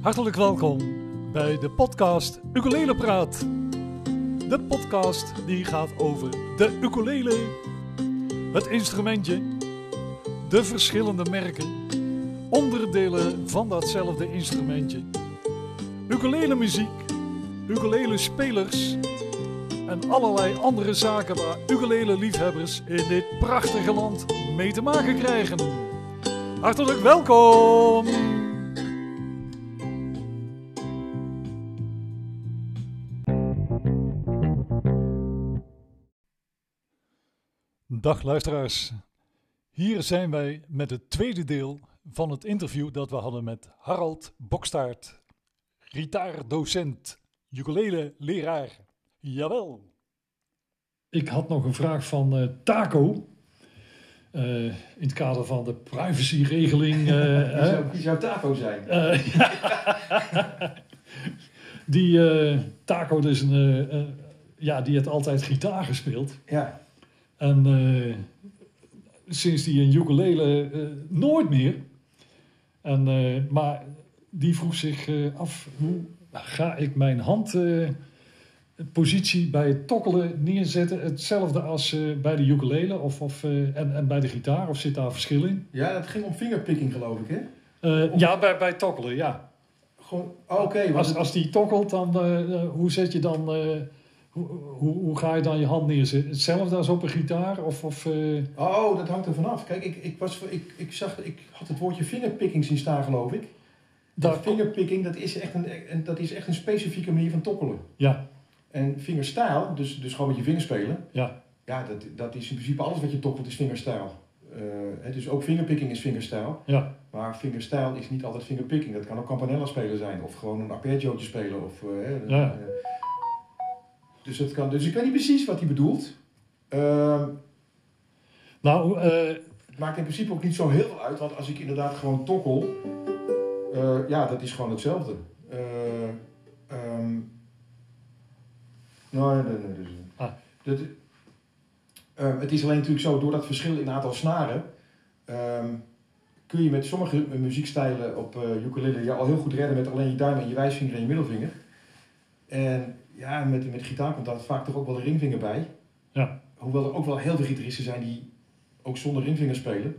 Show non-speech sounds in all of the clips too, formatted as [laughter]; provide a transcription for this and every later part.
Hartelijk welkom bij de podcast Ukulele Praat. De podcast die gaat over de ukulele, het instrumentje, de verschillende merken, onderdelen van datzelfde instrumentje, ukulele muziek, ukulele spelers en allerlei andere zaken waar ukulele liefhebbers in dit prachtige land mee te maken krijgen. Hartelijk welkom! Dag luisteraars. Hier zijn wij met het tweede deel van het interview dat we hadden met Harald Bokstaart, gitaardocent, ukulele-leraar. Jawel. Ik had nog een vraag van eh, Taco. Eh, in het kader van de privacyregeling. [laughs] eh, Wie hè? zou, wie zou Taco zijn? Eh, [laughs] die eh, Taco dus een, eh, eh, ja, die heeft altijd gitaar gespeeld. Ja. En eh, sinds die een ukulele eh, nooit meer. En, eh, maar die vroeg zich af, hoe ga ik mijn handpositie bij het tokkelen neerzetten? Hetzelfde als bij de ukulele of, of, en, en bij de gitaar? Of zit daar verschil in? ja, dat ging om fingerpicking geloof ik, hè? Ja, bij, bij tokkelen, ja. Gewoon, oh, oké. Als, het- als die tokkelt, dan hoe zet je dan... hoe, hoe, ga je dan je hand neerzetten? Hetzelfde als op een gitaar? Of, of, eh, oh, dat hangt er vanaf. Kijk, ik, ik, was, ik, ik, zag, ik had het woordje fingerpicking zien staan, geloof ik. Dat fingerpicking, dat is, echt een, dat is echt een specifieke manier van tokkelen. ja, En fingerstyle, dus, dus gewoon met je vingers spelen, ja, ja, dat, dat is in principe alles wat je tokkelt is fingerstyle. Eh, hè, dus ook fingerpicking is fingerstyle. ja, Maar fingerstyle is niet altijd fingerpicking. Dat kan ook campanella spelen zijn. Of gewoon een arpeggiootje spelen. Of, eh, Ja. Dus, het kan, dus ik weet niet precies wat hij bedoelt. Ehm, Nou, eh, het maakt in principe ook niet zo heel veel uit. Want als ik inderdaad gewoon tokkel. eh, ja, dat is gewoon hetzelfde. Ehm, nee, nee, nee. Dus, Ah. dat, ehm, het is alleen natuurlijk zo, door dat verschil in aantal snaren. kun je met sommige muziekstijlen op ukulele je al heel goed redden met alleen je duim en je wijsvinger en je middelvinger. En ja, met, met gitaar komt daar vaak toch ook wel een ringvinger bij. Ja. Hoewel er ook wel heel veel gitaristen zijn die ook zonder ringvinger spelen.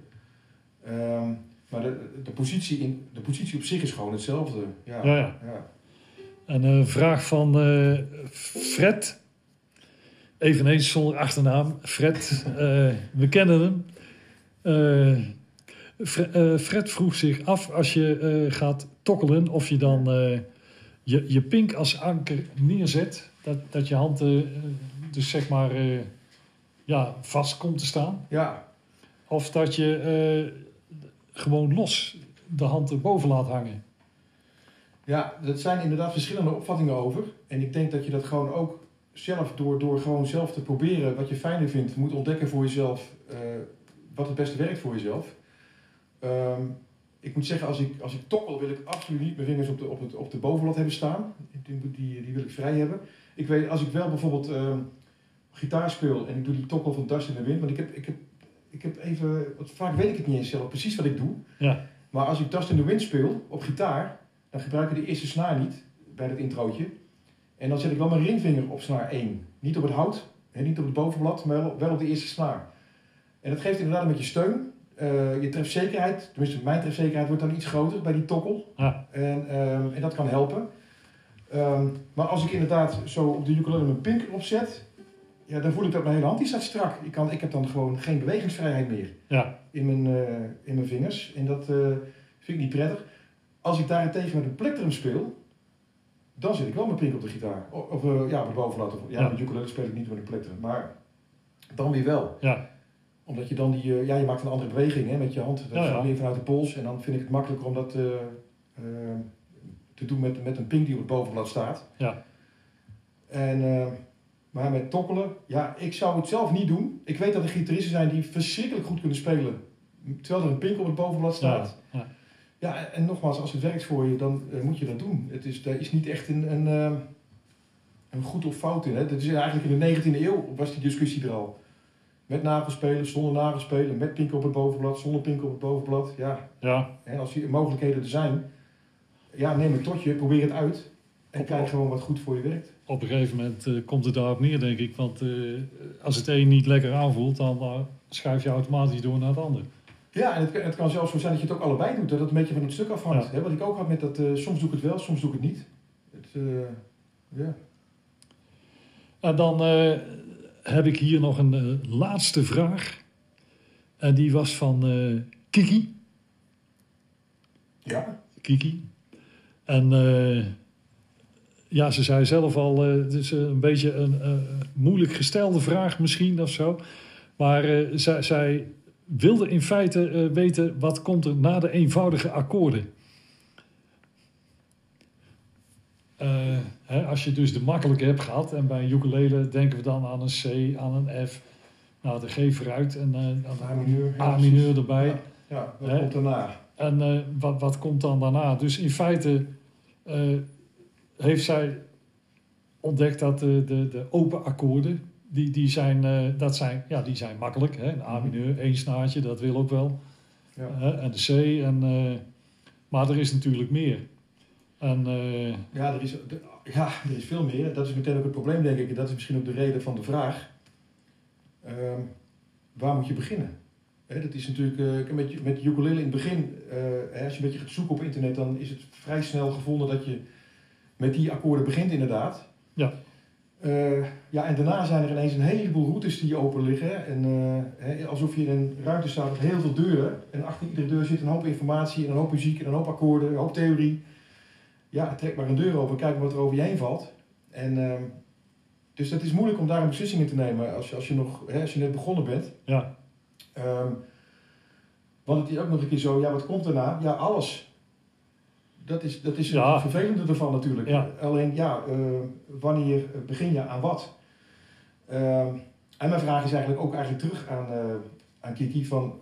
Ehm, maar de, de, positie in, de positie op zich is gewoon hetzelfde. Ja. ja, ja. Ja. En een vraag van eh, Fred. Eveneens zonder achternaam. Fred, eh, we kennen hem. Eh, Fre- eh, Fred vroeg zich af als je eh, gaat tokkelen of je dan eh, je, je pink als anker neerzet. Dat, dat je hand eh, dus zeg maar eh, ja, vast komt te staan. ja, Of dat je eh, gewoon los de hand erboven laat hangen. Ja, dat zijn inderdaad verschillende opvattingen over. En ik denk dat je dat gewoon ook zelf, door, door gewoon zelf te proberen wat je fijner vindt, moet ontdekken voor jezelf wat het beste werkt voor jezelf. Ehm, ik moet zeggen, als ik, als ik tokkel, wil ik absoluut niet mijn vingers op de, op het, op de bovenlat hebben staan. Die, die, die wil ik vrij hebben. Ik weet, als ik wel bijvoorbeeld ehm, gitaar speel en ik doe die tokkel van Dust in de Wind, want ik heb, ik heb, ik heb even, vaak weet ik het niet eens zelf precies wat ik doe. Ja, Maar als ik Dust in the Wind speel op gitaar, dan gebruik ik de eerste snaar niet bij dat introotje. En dan zet ik wel mijn ringvinger op snaar 1. Niet op het hout, hè, niet op het bovenblad, maar wel- wel op de eerste snaar. En dat geeft inderdaad een beetje steun. Eh, je trefzekerheid, tenminste mijn trefzekerheid wordt dan iets groter bij die tokkel. ja, En, ehm, en dat kan helpen. Ehm, maar als ik inderdaad zo op de ukulele mijn pink opzet, ja, dan voel ik dat mijn hele hand die staat strak. Ik, kan, ik heb dan gewoon geen bewegingsvrijheid meer ja, in mijn, eh, in mijn vingers. En dat eh, vind ik niet prettig. Als ik daarentegen met een plektrum speel, dan zet ik wel mijn pink op de gitaar. Of, ja, op de bovenlat. Of, ja, Ja. met ukulele speel ik niet met een plektrum. Maar dan weer wel. ja, Omdat je dan die, eh, ja, je maakt een andere beweging hè, met je hand. Dat Ja, ja. meer vanuit de pols. En dan vind ik het makkelijker om dat eh, eh, te doen met, met een pink die op het bovenblad staat. ja, En, maar met tokkelen, ja, ik zou het zelf niet doen. Ik weet dat er gitaristen zijn die verschrikkelijk goed kunnen spelen. Terwijl er een pink op het bovenblad staat. ja, ja. Ja, en nogmaals, als het werkt voor je, dan moet je dat doen. Het is, daar is niet echt een, een, een goed of fout in. Hè? Dat is eigenlijk in de 19e eeuw was die discussie er al. Met nagelspelen, zonder nagelspelen, met pink op het bovenblad, zonder pink op het bovenblad. Ja, ja. en als die mogelijkheden er zijn, ja, neem het tot je, probeer het uit. En kijk gewoon wat goed voor je werkt. Op een gegeven moment eh, komt het daarop neer, denk ik. Want eh, als het een niet lekker aanvoelt, dan eh, schuif je automatisch door naar het ander. Ja, en het, kan- het kan zelfs zo zijn dat je het ook allebei doet. Dat het een beetje van het stuk afhangt. Ja. Hè, wat ik ook had met dat, soms doe ik het wel, soms doe ik het niet. Het, ja. En dan heb ik hier nog een eh, laatste vraag. En die was van eh, Kiki. ja, Kiki. En eh, ja, ze zei zelf al, het is een beetje een moeilijk gestelde vraag misschien of zo. Maar zij, zij wilde in feite weten wat komt er na de eenvoudige akkoorden. Eh, hè, als je dus de makkelijke hebt gehad en bij een ukulele denken we dan aan een C, aan een F, nou de G vooruit en dan A mineur. A mineur erbij. Ja, ja wat Hè? komt daarna? En eh, wat, wat komt dan daarna? Dus in feite heeft zij ontdekt dat de, de, de open akkoorden, die, die, zijn, dat zijn, ja, die zijn makkelijk. Hè? Een A mineur, één snaartje, dat wil ook wel. Ja. En de C. En, maar er is natuurlijk meer. En eh, Ja, er is, ja, er is veel meer. Dat is meteen ook het probleem, denk ik. En dat is misschien ook de reden van de vraag. Ehm, waar moet je beginnen? Hè, dat is natuurlijk, eh, met, met ukulele in het begin, eh, hè, als je een beetje gaat zoeken op internet, dan is het vrij snel gevonden dat je met die akkoorden begint inderdaad. Ja. Ja, en daarna zijn er ineens een heleboel routes die open liggen. En, hè, alsof je in een ruimte staat met heel veel deuren. En achter iedere deur zit een hoop informatie, en een hoop muziek, en een hoop akkoorden, een hoop theorie. Ja, trek maar een deur open, kijk wat er over je heen valt. En, ehm, dus dat is moeilijk om daar een beslissing in te nemen als je, als je, nog, hè, als je net begonnen bent. ja, Ehm, want het is ook nog een keer zo, ja, wat komt daarna? Ja, alles. Dat is, dat is Ja. het vervelende ervan natuurlijk. Ja. Alleen, ja, eh, wanneer begin je aan wat? Ehm, en mijn vraag is eigenlijk ook eigenlijk terug aan, eh, aan Kiki van,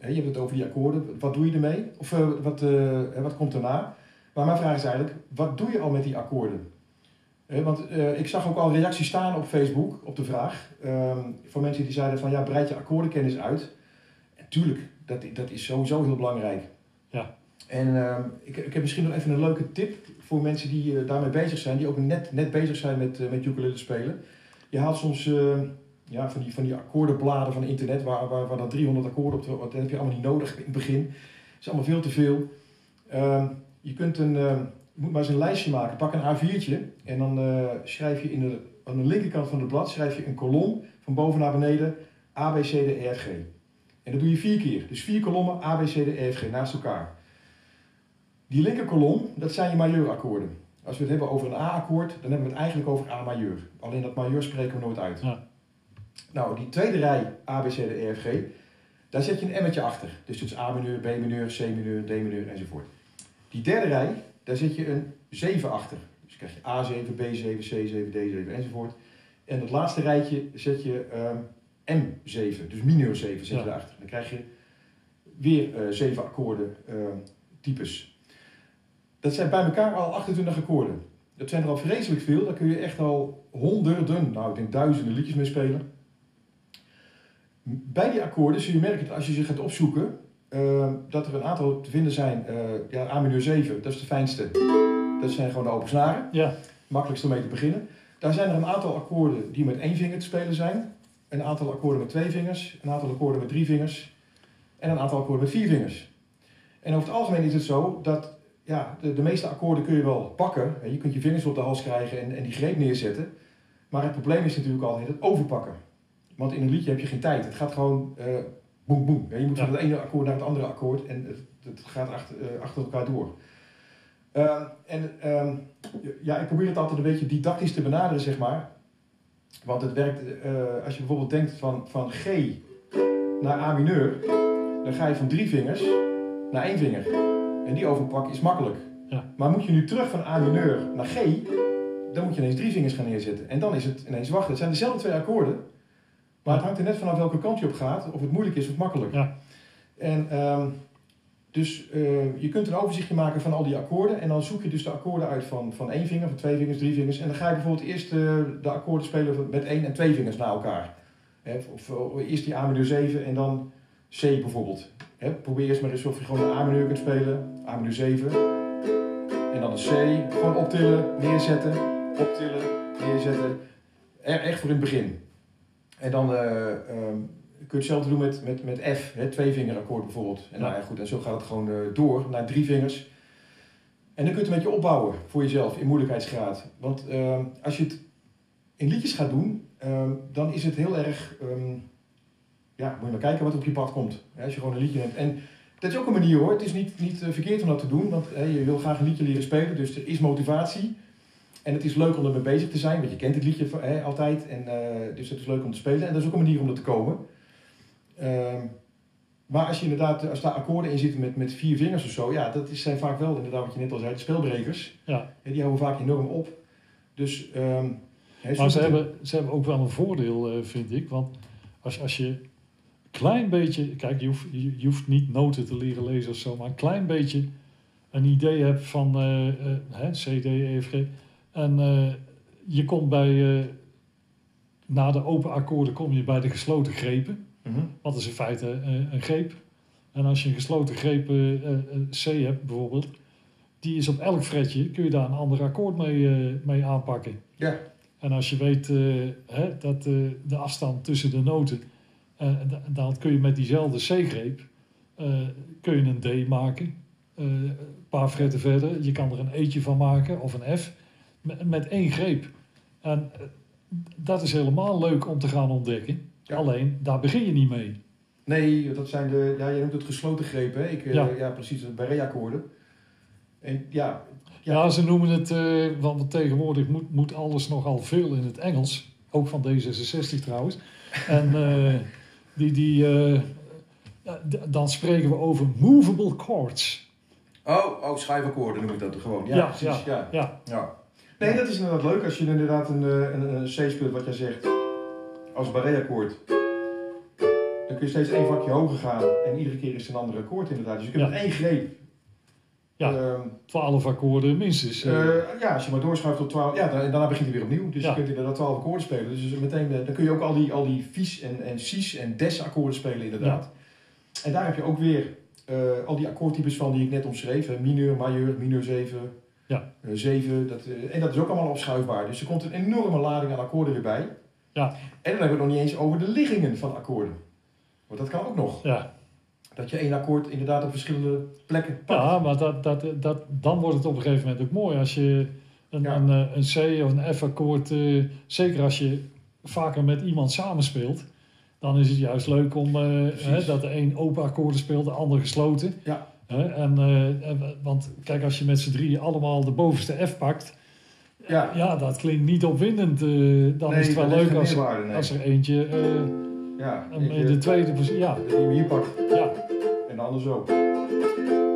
je hebt het over die akkoorden, wat doe je ermee? Of eh, wat, wat komt daarna? Maar mijn vraag is eigenlijk, wat doe je al met die akkoorden? Hè, want eh, ik zag ook al reacties staan op Facebook op de vraag ehm, van mensen die zeiden van ja, breid je akkoordenkennis uit. En tuurlijk, dat, dat is sowieso heel belangrijk. Ja. En ehm, ik, ik heb misschien nog even een leuke tip voor mensen die eh, daarmee bezig zijn, die ook net, net bezig zijn met, eh, met ukulele spelen. Je haalt soms eh, ja, van, die, van die akkoordenbladen van internet waar, waar, waar dan 300 akkoorden op, dat heb je allemaal niet nodig in het begin. Het is allemaal veel te veel. Ehm, je kunt een, je moet maar eens een lijstje maken. Pak een A4'tje en dan eh, schrijf je in de, aan de linkerkant van het blad schrijf je een kolom van boven naar beneden A, B, C, D, E, F, G. En dat doe je vier keer. Dus vier kolommen A, B, C, D, E, F, G naast elkaar. Die linkerkolom, dat zijn je majeurakkoorden. Als we het hebben over een A-akkoord, dan hebben we het eigenlijk over A majeur. Alleen dat majeur spreken we nooit uit. Ja. Nou, die tweede rij A, B, C, D, E, F, G, daar zet je een emmetje achter. Dus het is A mineur, B mineur, C mineur, D mineur enzovoort. Die derde rij, daar zet je een 7 achter. Dus krijg je A7, B7, C7, D7 enzovoort. En het laatste rijtje zet je ehm, M7, dus mineur 7 zet je Ja. erachter. Dan krijg je weer eh 7 akkoorden ehm, types. Dat zijn bij elkaar al 28 akkoorden. Dat zijn er al vreselijk veel. Daar kun je echt al honderden, nou ik denk duizenden liedjes mee spelen. Bij die akkoorden zul je merken dat als je ze gaat opzoeken, eh, dat er een aantal te vinden zijn. eh, ja, A mineur 7, dat is de fijnste. Dat zijn gewoon de open snaren. ja, Makkelijkst om mee te beginnen. Daar zijn er een aantal akkoorden die met één vinger te spelen zijn. Een aantal akkoorden met twee vingers. Een aantal akkoorden met drie vingers. En een aantal akkoorden met vier vingers. En over het algemeen is het zo dat ja, de, de meeste akkoorden kun je wel pakken. Je kunt je vingers op de hals krijgen en, en die greep neerzetten. Maar het probleem is natuurlijk altijd het overpakken. Want in een liedje heb je geen tijd. Het gaat gewoon eh boem boem. Je moet Ja. van het ene akkoord naar het andere akkoord en het, het gaat achter, eh, achter elkaar door. Ehm, en ehm, ja, ik probeer het altijd een beetje didactisch te benaderen, zeg maar. Want het werkt, eh, als je bijvoorbeeld denkt van, van G naar A mineur, dan ga je van drie vingers naar één vinger. En die overpak is makkelijk. Ja. Maar moet je nu terug van A mineur naar G, dan moet je ineens drie vingers gaan neerzetten. En dan is het ineens wachten. Het zijn dezelfde twee akkoorden, maar het hangt er net vanaf welke kant je op gaat, of het moeilijk is of makkelijk. Ja. En ehm, dus eh, je kunt een overzichtje maken van al die akkoorden en dan zoek je dus de akkoorden uit van, van één vinger, van twee vingers, drie vingers. En dan ga je bijvoorbeeld eerst eh, de akkoorden spelen met één en twee vingers na elkaar. Hè, of, of eerst die A mineur 7 en dan C bijvoorbeeld. Hè, probeer eerst maar eens of je gewoon een A mineur kunt spelen, A mineur 7. En dan een C. Gewoon optillen, neerzetten, optillen, neerzetten. Er, echt voor in het begin. En dan eh, ehm, kun je hetzelfde doen met, met, met F, het tweevingerakkoord bijvoorbeeld. En, nou ja, goed, en zo gaat het gewoon eh, door naar drie vingers. En dan kun je het een beetje opbouwen voor jezelf in moeilijkheidsgraad. Want ehm, als je het in liedjes gaat doen, ehm, dan is het heel erg. ja, moet je maar kijken wat op je pad komt. Hè, als je gewoon een liedje neemt. En dat is ook een manier hoor. Het is niet, niet eh, verkeerd om dat te doen, want hè, je wil graag een liedje leren spelen, dus er is motivatie. En het is leuk om ermee bezig te zijn, want je kent het liedje hè, altijd. En, eh, dus het is leuk om te spelen. En dat is ook een manier om er te komen. Ehm, maar als je inderdaad, als daar akkoorden in zitten met, met vier vingers of zo, ja, dat is, zijn vaak wel inderdaad wat je net al zei, de spelbrekers. Ja. Hè, die houden vaak enorm op. Dus, ehm, hè, Maar ze hebben, ze hebben ook wel een voordeel, eh, vind ik. Want als, als je een klein beetje... Kijk, je hoeft, je, je hoeft niet noten te leren lezen of zo. Maar een klein beetje een idee hebt van eh, hè, C, D, E, F, G. En eh, je komt bij... eh, na de open akkoorden kom je bij de gesloten grepen. Mhm. Wat is in feite eh, een greep. En als je een gesloten greep C hebt bijvoorbeeld... Die is op elk fretje, kun je daar een ander akkoord mee, mee aanpakken. Ja, En als je weet hè, dat de afstand tussen de noten, da- dan kun je met diezelfde C-greep, kun je een D maken. Een paar fretten verder, je kan er een E'tje van maken of een F, met, één greep. En eh, dat is helemaal leuk om te gaan ontdekken. Ja. Alleen, daar begin je niet mee. Nee, dat zijn de, ja, je noemt het gesloten grepen. Hè? Ik, eh, Ja. ja. precies, de barré-akkoorden. En ja, Ja, Ja. ze noemen het, eh, want tegenwoordig moet, moet alles nogal veel in het Engels. Ook van D66 trouwens. [laughs] En die, die, dan spreken we over movable chords. oh, oh, schijfakkoorden noem ik dat gewoon. Ja, Ja, precies. Ja. Ja, Ja. Nee, dat is inderdaad leuk als je inderdaad een, eh, een, een C speelt, wat jij zegt, als barré-akkoord. Dan kun je steeds één vakje hoger gaan en iedere keer is het een ander akkoord inderdaad. Dus je kunt Ja. met één greep. Ja. ehm, 12 akkoorden minstens. eh. Eh, ja, als je maar doorschuift tot 12, ja, dan, en daarna begint hij weer opnieuw. Dus Ja. je kunt inderdaad 12 akkoorden spelen. Dus meteen, dan kun je ook al die, al die Fies en, en Cis en Des akkoorden spelen inderdaad. En daar heb je ook weer al die akkoordtypes van die ik net omschreef. hè. Mineur, majeur, mineur 7, Ja. eh, 7. Dat, eh, en dat is ook allemaal opschuifbaar. Dus er komt een enorme lading aan akkoorden weer bij. Ja. En dan hebben we het nog niet eens over de liggingen van akkoorden. Want dat kan ook nog. ja. Dat je één akkoord inderdaad op verschillende plekken pakt. ja, maar dat, dat, dat, dan wordt het op een gegeven moment ook mooi. Als je een, Ja. een, eh, een C of een F akkoord, eh, zeker als je vaker met iemand samenspeelt, dan is het juist leuk om hè, dat de een open akkoorden speelt, de ander gesloten. Ja. En, eh, en- want kijk, als je met z'n drieën allemaal de bovenste F pakt, Ja. ja, dat klinkt niet opwindend. eh, dan Nee, is het wel leuk als, nee. als er eentje eh, ja, een- de tweede positie. Ja, Die hier pakt. ja, En de ander zo.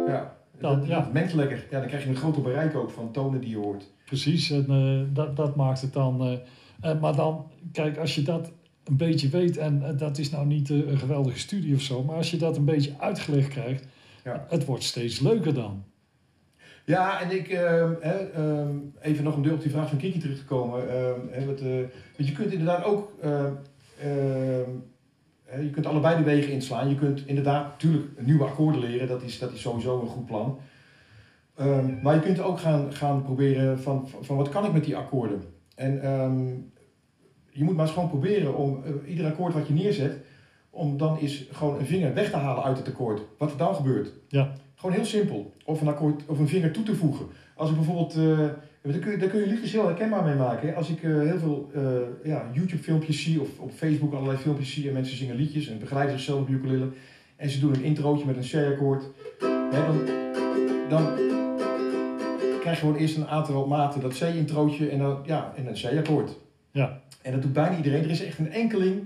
Ja. Dan, dat, ja. dat mengt lekker. Ja, dan krijg je een groter bereik ook van tonen die je hoort. Precies, en dat, dat maakt het dan. maar dan, kijk, als je dat een beetje weet, en dat is nou niet een geweldige studie of zo, maar als je dat een beetje uitgelegd krijgt, Ja. het wordt steeds leuker dan. Ja, en ik, ehm, ehm, even nog om deel op die vraag van Kiki terug te komen. ehm, wat, eh, want je kunt inderdaad ook, je kunt allebei de wegen inslaan. Je kunt inderdaad natuurlijk nieuwe akkoorden leren, dat is, dat is sowieso een goed plan. Maar je kunt ook gaan, gaan proberen van, van, van wat kan ik met die akkoorden. En je moet maar eens gewoon proberen om eh, ieder akkoord wat je neerzet, om dan eens gewoon een vinger weg te halen uit het akkoord. Wat er dan gebeurt. Ja. Gewoon heel simpel. Of een akkoord of een vinger toe te voegen. Als ik bijvoorbeeld, eh, daar, kun je, daar kun je liedjes heel herkenbaar mee maken. hè. Als ik eh, heel veel eh, ja, YouTube filmpjes zie of op Facebook allerlei filmpjes zie en mensen zingen liedjes en begeleiden zichzelf op ukulele. En ze doen een introotje met een C-akkoord. Dan, dan krijg je gewoon eerst een aantal maten dat C-introotje en, dan, ja, en een C-akkoord. Ja. En dat doet bijna iedereen. Er is echt een enkeling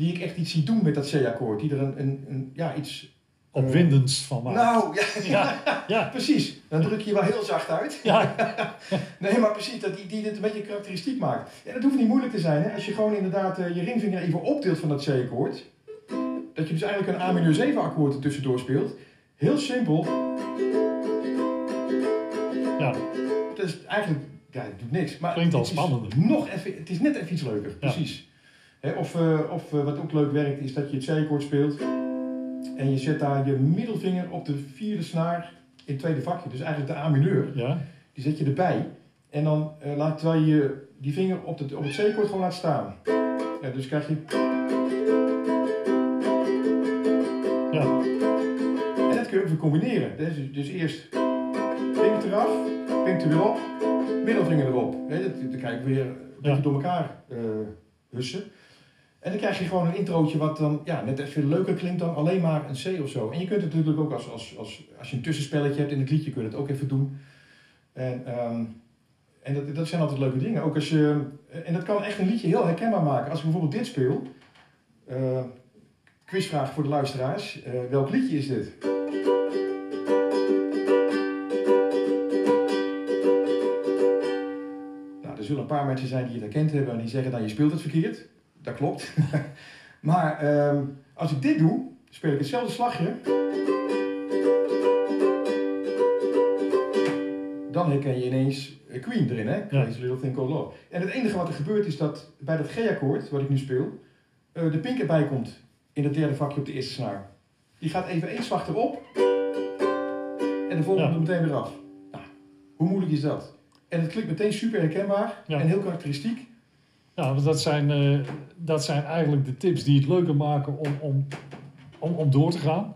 die ik echt iets zie doen met dat C-akkoord. Die er een, een, een, ja, iets... Opwindends van maakt. Nou, ja, ja, ja, [laughs] precies. Dan druk je je wel heel zacht uit. ja, [laughs] Nee, maar precies, dat die, die dit een beetje karakteristiek maakt. En dat hoeft niet moeilijk te zijn. Hè? Als je gewoon inderdaad eh, je ringvinger even optilt van dat C-akkoord. Dat je dus eigenlijk een A mineur 7 akkoord er tussendoor speelt. Heel simpel. ja, Dat is eigenlijk, ja, het doet niks. Maar Klinkt al spannender. Nog even, het is net even iets leuker, precies. Of eh, of eh, wat ook leuk werkt, is dat je het C-akkoord speelt. En je zet daar je middelvinger op de vierde snaar in het tweede vakje. Dus eigenlijk de A mineur. ja, Die zet je erbij. En dan eh, laat terwijl je die vinger op, de, op het C-koord gewoon laat staan. Ja, dus krijg je. Ja. En dat kun je ook weer combineren. Dus, dus eerst vinger eraf, vinger er weer op, middelvinger erop. Dat- Dan krijg je weer een beetje door elkaar hussen. En dan krijg je gewoon een introotje wat dan ja, net even leuker klinkt dan alleen maar een C of zo. En je kunt het natuurlijk ook als, als, als, als je een tussenspelletje hebt in het liedje, kun je het ook even doen. En, ehm, en dat, dat zijn altijd leuke dingen. Ook als je, en dat kan echt een liedje heel herkenbaar maken. Als ik bijvoorbeeld dit speel. eh, quizvraag voor de luisteraars. Eh, welk liedje is dit? Nou, er zullen een paar mensen zijn die het herkend hebben en die zeggen dan je speelt het verkeerd. Dat klopt. [laughs] maar ehm, als ik dit doe, speel ik hetzelfde slagje. Dan herken je ineens Queen erin, hè? Crazy Little Thing Called Love. En het enige wat er gebeurt is dat bij dat G-akkoord, wat ik nu speel, eh, de pink erbij komt in het derde vakje op de eerste snaar. Die gaat even één slag erop en de volgende Ja. er meteen weer af. Nou, hoe moeilijk is dat? En het klinkt meteen super herkenbaar Ja. en heel karakteristiek. Ja, want dat zijn, eh, dat zijn eigenlijk de tips die het leuker maken om, om, om, om door te gaan.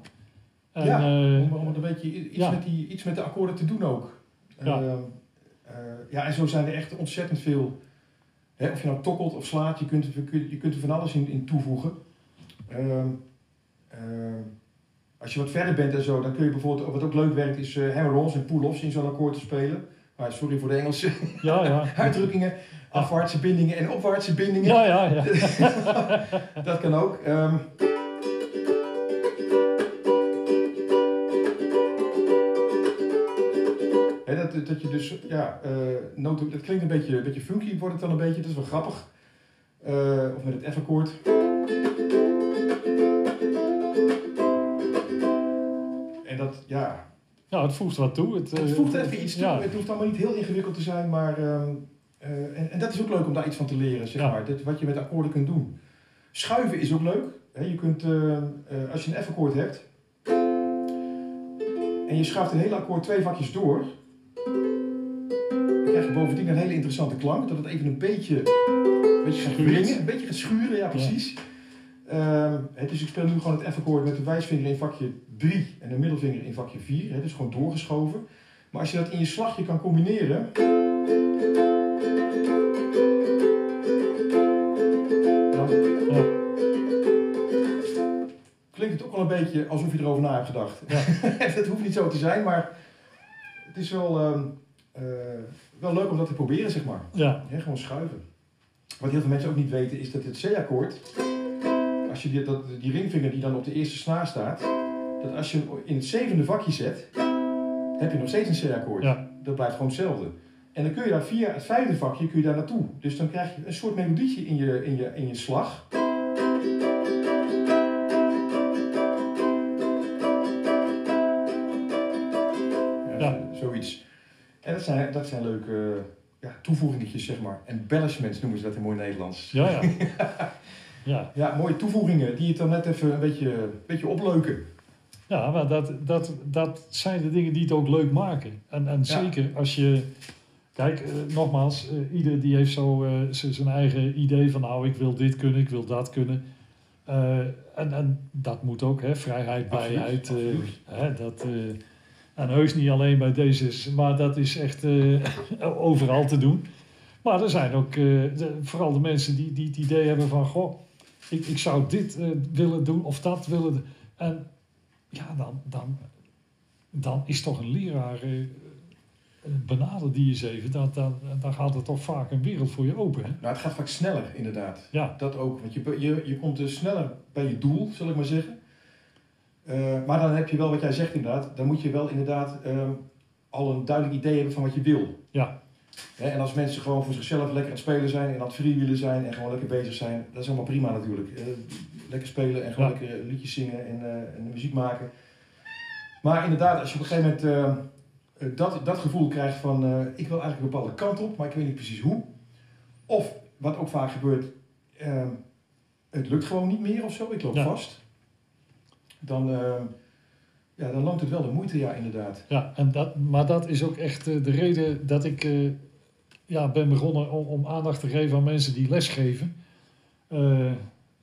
En, Ja, eh, om, om een beetje iets, ja. met die, iets met de akkoorden te doen ook. Ja. Eh, eh, ja, en zo zijn er echt ontzettend veel. Hè, of je nou tokkelt of slaat, je kunt, er- je kunt er van alles in, in toevoegen. Ehm, eh, als je wat verder bent en zo, dan kun je bijvoorbeeld, wat ook leuk werkt, is hammer-ons en pull-offs in zo'n akkoord te spelen. Maar sorry voor de Engelse ja, ja. [laughs] uitdrukkingen. Afwaartse bindingen en opwaartse bindingen. Ja, ja, ja. [laughs] Dat kan ook. Ehm, dat, dat je dus, ja, eh noten, dat klinkt een beetje, een beetje funky, wordt het dan een beetje, dat is wel grappig. Eh, of met het F-akkoord. En dat, ja, Ja, het voegt wat toe. Het, het eh, voegt even iets toe. Ja, Het hoeft allemaal niet heel ingewikkeld te zijn, maar. ehm, eh, en, en dat is ook leuk om daar iets van te leren, zeg Ja. maar. Dit, wat je met akkoorden kunt doen. Schuiven is ook leuk. Hè, je kunt, eh, eh, als je een F-akkoord hebt. en je schuift een hele akkoord twee vakjes door. dan krijg je bovendien een hele interessante klank. Dat het even een beetje, een beetje gaat wringen, een beetje gaat schuren, ja, precies. Dus ik speel nu gewoon het F-akkoord met de wijsvinger in vakje 3 en de middelvinger in vakje 4. Hè, dus gewoon doorgeschoven. Maar als je dat in je slagje kan combineren. Dan ja, klinkt het ook wel een beetje alsof je erover na hebt gedacht. Ja. [laughs] dat hoeft niet zo te zijn, maar het is wel, ehm, eh, wel leuk om dat te proberen, zeg maar. ja, gewoon schuiven. Wat heel veel mensen ook niet weten is dat het C-akkoord, als je die, dat, die ringvinger die dan op de eerste snaar staat, dat als je hem in het zevende vakje zet, heb je nog steeds een C-akkoord. Ja. Dat blijft gewoon hetzelfde. En dan kun je daar via het vijfde vakje kun je daar naartoe. Dus dan krijg je een soort melodietje in je, in je, in je slag. Ja, Ja. Zoiets. En dat zijn, dat zijn leuke ja, toevoegingetjes, zeg maar. Embellishments noemen ze dat in mooi Nederlands. ja, ja. [laughs] Ja, Ja, mooie toevoegingen die het dan net even een beetje, een beetje opleuken. ja maar dat, dat, dat zijn de dingen die het ook leuk maken. En, en Ja. zeker als je... Kijk, eh, nogmaals, eh, ieder die heeft zo eh, zijn eigen idee van... nou, ik wil dit kunnen, ik wil dat kunnen. En, en dat moet ook, hè, vrijheid, absoluut. hè, dat, en heus niet alleen bij deze, maar dat is echt [laughs] overal te doen. Maar er zijn ook de- vooral de mensen die, die het idee hebben van... goh, ik, ik zou dit eh, willen doen of dat willen doen. En ja, dan, dan, dan is toch een leraar... eh, benader die eens even, dat, dat, dan gaat er toch vaak een wereld voor je open. Hè? Nou, het gaat vaak sneller, inderdaad. Ja, Dat ook, want je, je, je komt dus sneller bij je doel, zal ik maar zeggen. Eh, maar dan heb je wel wat jij zegt inderdaad. Dan moet je wel inderdaad ehm, al een duidelijk idee hebben van wat je wil. ja, en als mensen gewoon voor zichzelf lekker aan het spelen zijn en aan het freewheelen zijn en gewoon lekker bezig zijn, dat is allemaal prima natuurlijk. Eh, lekker spelen en gewoon Ja. lekker liedjes zingen en, eh, en muziek maken. Maar inderdaad, als je op een gegeven moment eh, eh, dat, dat gevoel krijgt van eh, ik wil eigenlijk een bepaalde kant op, maar ik weet niet precies hoe. Of wat ook vaak gebeurt, eh, het lukt gewoon niet meer of zo, ik loop Ja. vast. Dan, eh, ja, dan loont het wel de moeite, ja, inderdaad. Ja, en dat, maar dat is ook echt eh, de reden dat ik eh, ja, ben begonnen om, aandacht te geven aan mensen die lesgeven.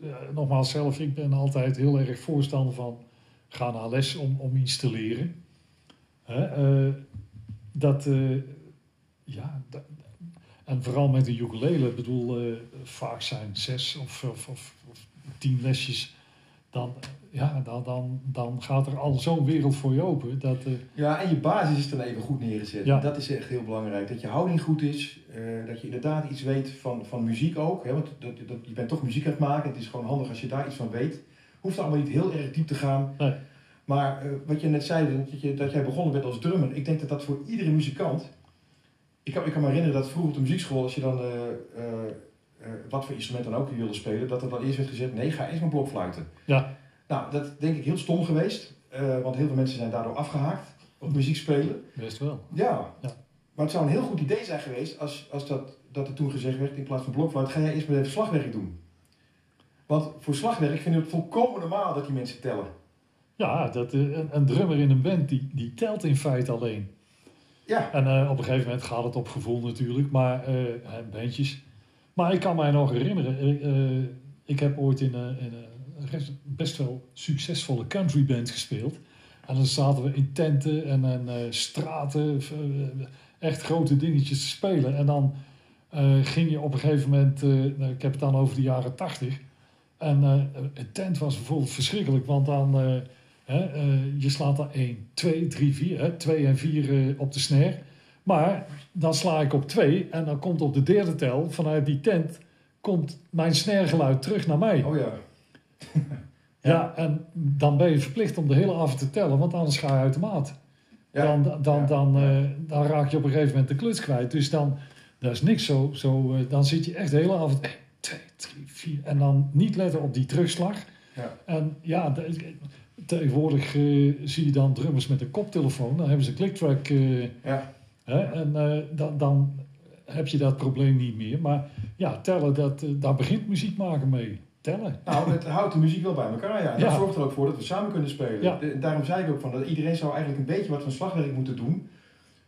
Ja, nogmaals, zelf, ik ben altijd heel erg voorstander van ga naar les om, om iets te leren. Eh, dat, eh, ja, en vooral met de ukulele, ik bedoel, vaak zijn zes of, of, of, of tien lesjes, dan, ja, dan, dan, dan gaat er al zo'n wereld voor je open. Dat, eh, Ja, en je basis is dan even goed neergezet. Ja. Dat is echt heel belangrijk. Dat je houding goed is. eh, dat je inderdaad iets weet van, van muziek ook. Hè? Want dat, dat, je bent toch muziek aan het maken. Het is gewoon handig als je daar iets van weet. Hoeft allemaal niet heel erg diep te gaan. Nee. Maar eh, wat je net zei, dat, je, dat jij begonnen bent als drummer. Ik denk dat dat voor iedere muzikant... Ik kan, ik kan me herinneren dat vroeger op de muziekschool... als je dan eh, wat voor instrument dan ook je wilde spelen... dat er dan eerst werd gezegd... nee, ga eerst maar blokfluiten. Ja. Nou, dat denk ik heel stom geweest. eh, want heel veel mensen zijn daardoor afgehaakt op muziek spelen. best wel. Ja. Ja. Maar het zou een heel goed idee zijn geweest als, als dat, dat er toen gezegd werd, in plaats van blokfluit, ga jij eerst maar even slagwerk doen. Want voor slagwerk vind ik het volkomen normaal dat die mensen tellen. Ja, dat, eh, een, een drummer in een band, die, die telt in feite alleen. Ja, En eh, op een gegeven moment gaat het op gevoel natuurlijk, maar eh, bandjes. Maar ik kan mij nog herinneren, eh, eh, ik heb ooit in, een- in een best wel succesvolle country band gespeeld. En dan zaten we in tenten en, en eh, straten, eh, echt grote dingetjes te spelen. En dan eh, ging je op een gegeven moment, eh, nou, ik heb het dan over de jaren tachtig. En eh, een tent was bijvoorbeeld verschrikkelijk, want dan, eh, eh, je slaat dan 1, 2, 3, 4, hè, 2 en 4 eh, op de snare. Maar dan sla ik op 2 en dan komt op de derde tel, vanuit die tent, komt mijn snaregeluid terug naar mij. oh ja. [laughs] Ja, en dan ben je verplicht om de hele avond te tellen, want anders ga je uit de maat. Ja. Dan, dan, Ja. dan, eh, dan raak je op een gegeven moment de kluts kwijt. Dus dan, dat is niks zo. zo eh, dan zit je echt de hele avond 1, 2, 3, 4. En dan niet letten op die terugslag. Ja. En ja, tegenwoordig eh, zie je dan drummers met een koptelefoon. Dan hebben ze een clicktrack. Ja. Hè, en eh, dan, dan heb je dat probleem niet meer. Maar ja, tellen, dat, eh, daar begint muziek maken mee. Tellen. Nou, het houdt de muziek wel bij elkaar, ja. En dat zorgt er ook voor dat we samen kunnen spelen. Ja. De- daarom zei ik ook van, dat iedereen zou eigenlijk een beetje wat van slagwerk moeten doen.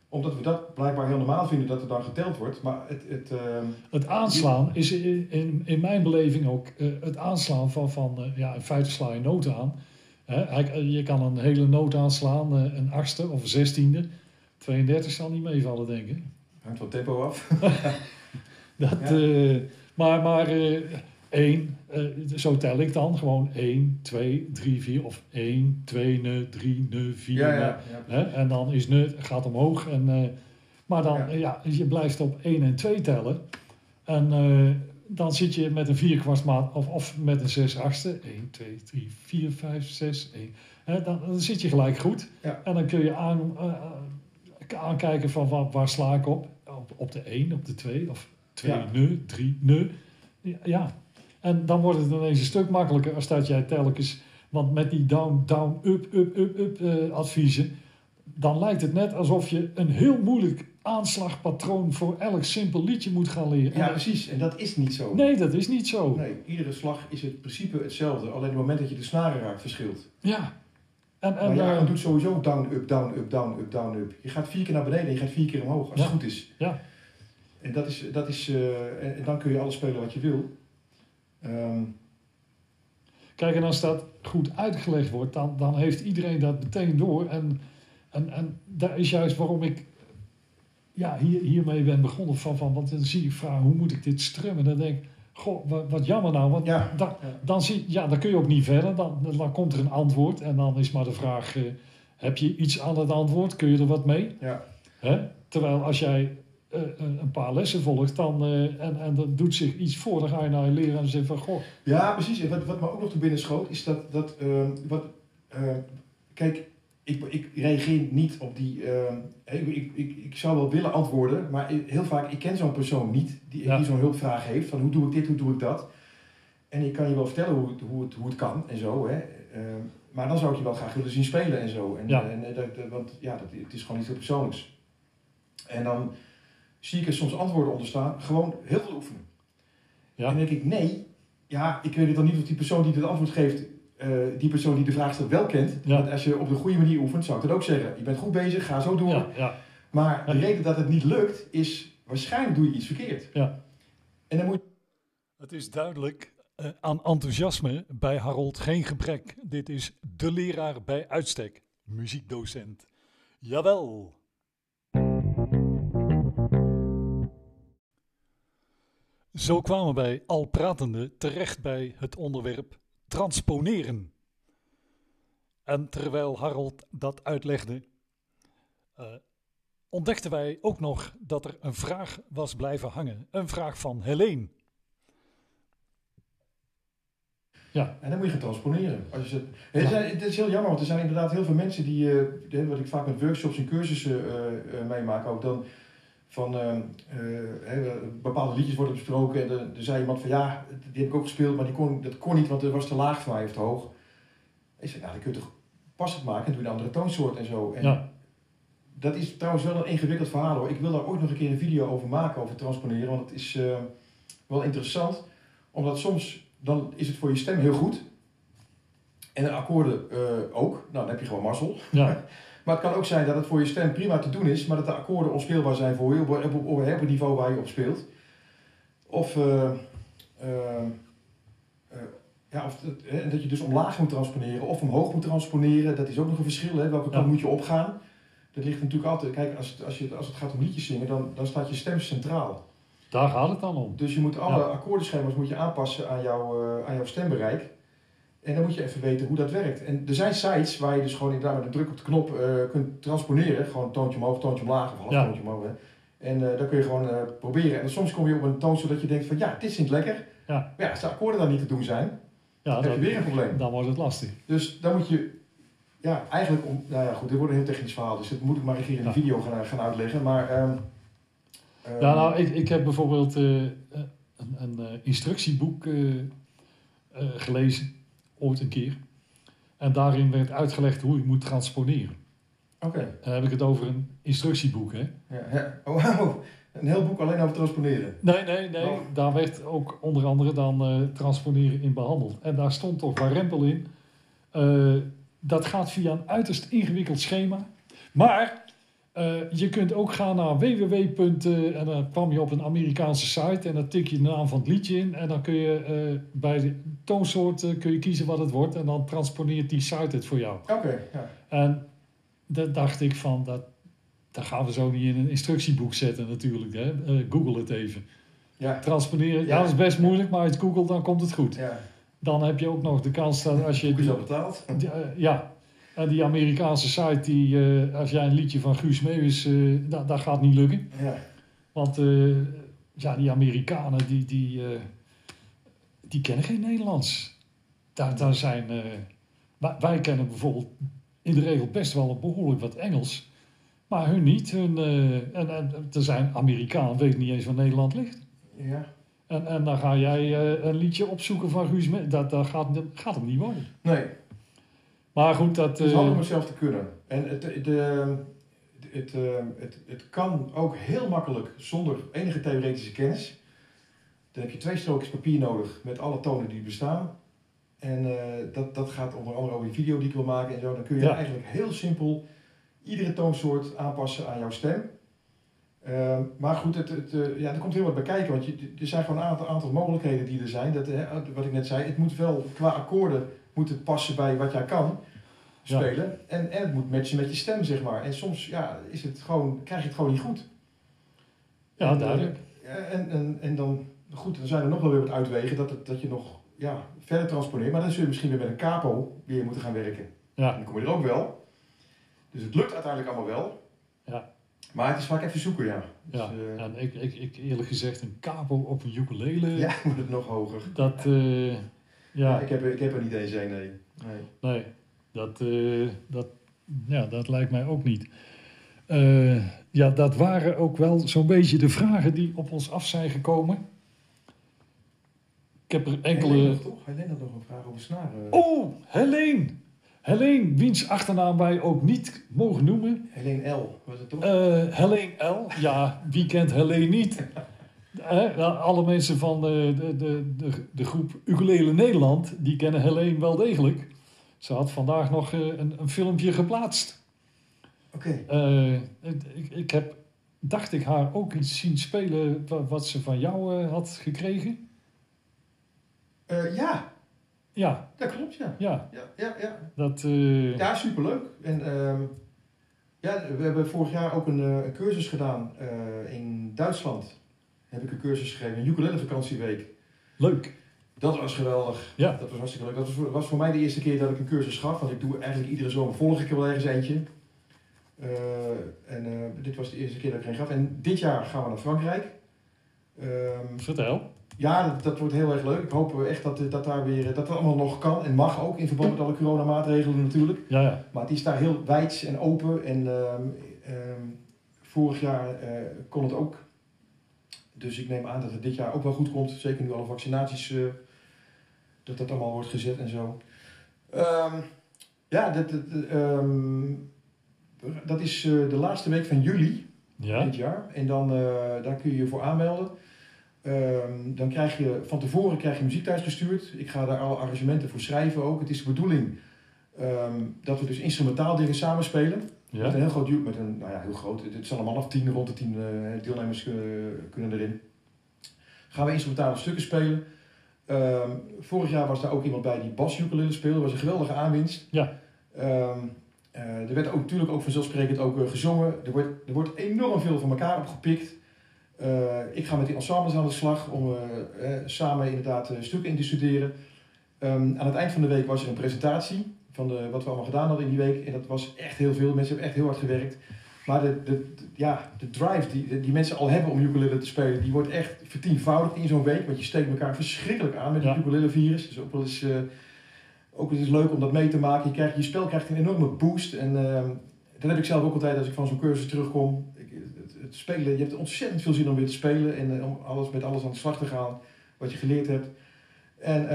Omdat we dat blijkbaar heel normaal vinden dat er dan geteld wordt. Maar het... het ehm, Het aanslaan is in, in, in mijn beleving ook eh, het aanslaan van, van ja, in feite sla je noten aan. Hè, je kan een hele noot aanslaan, een achtste of een zestiende. 32 zal niet meevallen, denk ik. hangt van tempo af. [laughs] Dat, Ja. eh, maar maar eh, één, eh, zo tel ik dan gewoon 1, 2, 3, 4 of 1, 2, ne, 3, ne, 4. Ja, ne. ja. ja. Hè? En dan is ne, gaat omhoog. En, maar dan, Ja. je blijft op 1 en 2 tellen. En dan zit je met een 4 kwartsmaat of, of met een 6 achtste. 1, 2, 3, 4, 5, 6, 1. Hè, dan, dan zit je gelijk goed. Ja. En dan kun je aan, eh, aankijken van waar, waar sla ik op. op. Op de 1, op de 2 of 2 Ja. ne, 3 ne. Ja. En dan wordt het ineens een stuk makkelijker als dat jij telkens... Want met die down, down, up, up, up, up eh, adviezen... dan lijkt het net alsof je een heel moeilijk aanslagpatroon... voor elk simpel liedje moet gaan leren. Ja, En- precies. En dat is niet zo. Nee, dat is niet zo. Nee, iedere slag is het principe hetzelfde. Alleen het moment dat je de snaren raakt verschilt. Ja. En, en, Maar ja, eh, je doet sowieso down, up, down, up, down, up, down, up. Je gaat vier keer naar beneden en je gaat vier keer omhoog, als het goed is. Ja. En, dat is, dat is, eh, en, en dan kun je alles spelen wat je wil. Ehm, Kijk, en als dat goed uitgelegd wordt, dan, dan heeft iedereen dat meteen door. En, en, en daar is juist waarom ik ja, hier, hiermee ben begonnen. Van, van, want dan zie ik vragen, hoe moet ik dit strummen? Dan denk ik, goh, wat, wat jammer nou. Want ja, dan, dan, zie, ja, dan kun je ook niet verder. Dan, dan komt er een antwoord. En dan is maar de vraag, eh, heb je iets aan het antwoord? Kun je er wat mee? ja, Hè? Terwijl als jij eh, een een paar lessen volgt dan, eh, en, en er doet zich iets voor, dan ga je naar je leren en dan zeg je van, goh, ja, precies. En wat, wat me ook nog te binnen schoot, is dat, dat ehm, wat, kijk, ik, ik reageer niet op die, ehm, ik, ik, ik, ik zou wel willen antwoorden, maar heel vaak, ik ken zo'n persoon niet, die, Ja. die zo'n hulpvraag heeft, van hoe doe ik dit, hoe doe ik dat. En ik kan je wel vertellen hoe het, hoe het, hoe het kan en zo, hè. Ehm, maar dan zou ik je wel graag willen zien spelen en zo. En, Ja. en, eh, dat, dat- want ja, dat, het is gewoon iets heel persoonlijks. En dan zie ik er soms antwoorden onder staan, gewoon heel veel oefenen. Ja. En dan denk ik, nee, ja, ik weet het dan niet of die persoon die het antwoord geeft eh, die persoon die de vraagstuk wel kent. Ja. Want als je op de goede manier oefent, zou ik dat ook zeggen. Je bent goed bezig, ga zo door. Ja, ja, Maar de Ja. reden dat het niet lukt, is waarschijnlijk doe je iets verkeerd. ja. En dan moet Het is duidelijk eh, aan enthousiasme bij Harold geen gebrek. Dit is de leraar bij uitstek, muziekdocent. Jawel. Zo kwamen wij al pratende terecht bij het onderwerp transponeren. En terwijl Harold dat uitlegde, eh, ontdekten wij ook nog dat er een vraag was blijven hangen. Een vraag van Helene. ja. En dan moet je gaan transponeren. Als je het, is heel jammer, want er zijn inderdaad heel veel mensen die, eh, wat ik vaak met workshops en cursussen eh, eh, meemaak, ook dan van eh, eh, bepaalde liedjes worden besproken en er, er zei iemand van ja, die heb ik ook gespeeld, maar die kon, dat kon niet, want het was te laag voor mij of te hoog. Ik zei, nou, dan kun je toch passend maken en doe je een andere toonsoort en zo. En Ja. Dat is trouwens wel een ingewikkeld verhaal hoor. Ik wil daar ooit nog een keer een video over maken, over transponeren, want het is eh, wel interessant, omdat soms dan is het voor je stem heel goed. En de akkoorden eh, ook. Nou, dan heb je gewoon mazzel. ja. [laughs] Maar het kan ook zijn dat het voor je stem prima te doen is, maar dat de akkoorden onspeelbaar zijn voor je op, op, op, op het niveau waar je op speelt. Of, eh, eh, eh, ja, of hè, dat je dus omlaag moet transponeren of omhoog moet transponeren. Dat is ook nog een verschil. Hè? Welke kant Ja. moet je opgaan? Dat ligt natuurlijk altijd. Kijk, als, het- als, je, als het gaat om liedjes zingen, dan, dan staat je stem centraal. Daar gaat het dan om. Dus je moet alle Ja. akkoordenschema's moet je aanpassen aan, jouw aan jouw stembereik. En dan moet je even weten hoe dat werkt. En er zijn sites waar je dus gewoon inderdaad met een druk op de knop eh, kunt transponeren. Gewoon toontje omhoog, toontje omlaag of een half Ja. toontje omhoog. Hè. En eh dan kun je gewoon eh, proberen. En dan soms kom je op een toon zodat je denkt van ja, dit zingt lekker. Ja. Maar ja, als de akkoorden dan niet te doen zijn, Ja, dan heb je weer een probleem. dan wordt het lastig. Dus dan moet je, ja, eigenlijk, om, nou ja goed, dit wordt een heel technisch verhaal. Dus dat moet ik maar een keer in een Ja. video gaan, gaan uitleggen. Maar, ehm, Ja, nou, ik, ik heb bijvoorbeeld een, een instructieboek gelezen, ooit een keer. En daarin werd uitgelegd hoe je moet transponeren. Oké. Dan heb ik het over een instructieboek, hè? Ja, ja. Oh. Een heel boek alleen over transponeren. Nee, nee, nee. Oh. Daar werd ook onder andere dan eh, transponeren in behandeld. En daar stond toch warempel in. Eh, dat gaat via een uiterst ingewikkeld schema. Maar eh, je kunt ook gaan naar www. eh, en dan kwam je op een Amerikaanse site en dan tik je de naam van het liedje in. En dan kun je eh, bij de toonsoort eh, kun je kiezen wat het wordt. En dan transponeert die site het voor jou. Oké, ja. En dat dacht ik van, dat, dat gaan we zo niet in een instructieboek zetten natuurlijk. Hè? Google het even. Ja. Transponeren, ja, Ja. dat is best moeilijk, maar uit Google dan komt het goed. ja. Dan heb je ook nog de kans dat als je... Boek is al betaald. ja, en die Amerikaanse site, die, eh, als jij een liedje van Guus Meeuwis, eh dat, dat gaat niet lukken. Ja. Want eh, ja, die Amerikanen, die, die, die kennen geen Nederlands. Daar, daar zijn, wij, wij kennen bijvoorbeeld in de regel best wel behoorlijk wat Engels. Maar hun niet. Hun, en, en er zijn Amerikanen, weten niet eens waar Nederland ligt. ja. En, en dan ga jij een liedje opzoeken van Guus Meeuwis. Dat, dat, gaat, dat gaat hem niet worden. Nee, Maar goed, dat... het is eh, handig om het zelf te kunnen. En het, de, het, eh, het, het kan ook heel makkelijk zonder enige theoretische kennis. Dan heb je twee strookjes papier nodig met alle tonen die bestaan. En eh, dat, dat gaat onder andere over die video die ik wil maken en zo. Dan kun je Ja. eigenlijk heel simpel iedere toonsoort aanpassen aan jouw stem. Eh, maar goed, het, het, eh, ja, er komt heel wat bij kijken. Want je, er zijn gewoon een aantal, aantal mogelijkheden die er zijn. Dat, wat ik net zei, het moet wel qua akkoorden moet het passen bij wat jij kan Ja. spelen. En, en het moet matchen met je stem, zeg maar. En soms ja, is het gewoon, krijg je het gewoon niet goed. ja, En, duidelijk. eh, En, en, en dan, goed, dan zijn er nog wel weer wat uitwegen dat, het, dat je nog ja, verder transponeert. Maar dan zul je misschien weer met een capo weer moeten gaan werken. En Ja, dan kom je er ook wel. Dus het lukt uiteindelijk allemaal wel. Ja. Maar het is vaak even zoeken, ja. Dus, ja. eh, En ik, ik, ik eerlijk gezegd, een capo op een ukulele, ja, [laughs] moet het nog hoger. dat... eh, Ja. ik, heb, er- ik heb er niet eens een, nee. nee. Nee, dat, eh, dat, ja, dat lijkt mij ook niet. Eh, ja, dat waren ook wel zo'n beetje de vragen die op ons af zijn gekomen. Ik heb er Helene enkele... nog, toch? Helene had nog een vraag over snaren. Oh, Helene! Helene, wiens achternaam wij ook niet mogen noemen. Helene L, was het toch? Eh Helene L. Ja, wie kent Helene niet? [laughs] Eh, alle mensen van de, de, de, de, de groep Ukulele Nederland, die kennen Helene wel degelijk. Ze had vandaag nog eh, een, een filmpje geplaatst. Oké. Eh, ik, ik heb, dacht ik, haar ook iets zien spelen wa- wat ze van jou eh, had gekregen. Ja, Ja, dat klopt, ja. ja, Ja, ja, ja. dat... Ja, superleuk. En ehm, ja, we hebben vorig jaar ook een, een cursus gedaan in Duitsland. Heb ik een cursus gegeven, een ukulele vakantieweek. Leuk. Dat was geweldig. Ja. Dat was hartstikke leuk. Dat was voor, was voor mij de eerste keer dat ik een cursus gaf. Want ik doe eigenlijk iedere zomer volg ik er wel ergens eentje. Eh, en eh, dit was de eerste keer dat ik er een gaf. En dit jaar gaan we naar Frankrijk. Ehm, Vertel. ja, dat, dat wordt heel erg leuk. Ik hoop echt dat, dat, daar weer, dat dat allemaal nog kan en mag ook in verband met alle coronamaatregelen natuurlijk. Ja, ja. Maar het is daar heel wijds en open. En ehm, ehm, vorig jaar eh, kon het ook. Dus ik neem aan dat het dit jaar ook wel goed komt. Zeker nu alle vaccinaties, eh, dat dat allemaal wordt gezet en zo. Ehm, ja, dat, dat, ehm, dat is eh, de laatste week van juli Ja, dit jaar. En dan, eh, daar kun je je voor aanmelden. Ehm, dan krijg je van tevoren krijg je muziek thuis gestuurd. Ik ga daar alle arrangementen voor schrijven ook. Het is de bedoeling dat we dus instrumentaal dingen samenspelen. Met een ja. heel groot, met een, nou ja, heel groot. Het zijn allemaal af tien, rond de tien eh, deelnemers eh, kunnen erin. Gaan we instrumentale stukken spelen. Ehm, vorig jaar was daar ook iemand bij die bas-ukulele speelde. Dat was een geweldige aanwinst. Ja. Ehm, eh, er werd ook, natuurlijk ook vanzelfsprekend ook gezongen. Er wordt, er wordt enorm veel van elkaar opgepikt. Ik ga met die ensembles aan de slag om samen inderdaad stukken in te studeren. Ehm, aan het eind van de week was er een presentatie van de, wat we allemaal gedaan hadden in die week. En dat was echt heel veel. Mensen hebben echt heel hard gewerkt. Maar de, de, de- ja, de drive die, die mensen al hebben om ukulele te spelen, die wordt echt vertienvoudigd in zo'n week. Want je steekt elkaar verschrikkelijk aan met het Ja. ukulele virus. Dus ook wel eens, eh, ook wel eens leuk om dat mee te maken. Je, krijgt, je spel krijgt een enorme boost. En ehm, dat heb ik zelf ook altijd als ik van zo'n cursus terugkom. Ik, het, het spelen, je hebt ontzettend veel zin om weer te spelen en eh, om alles, met alles aan de slag te gaan wat je geleerd hebt. En,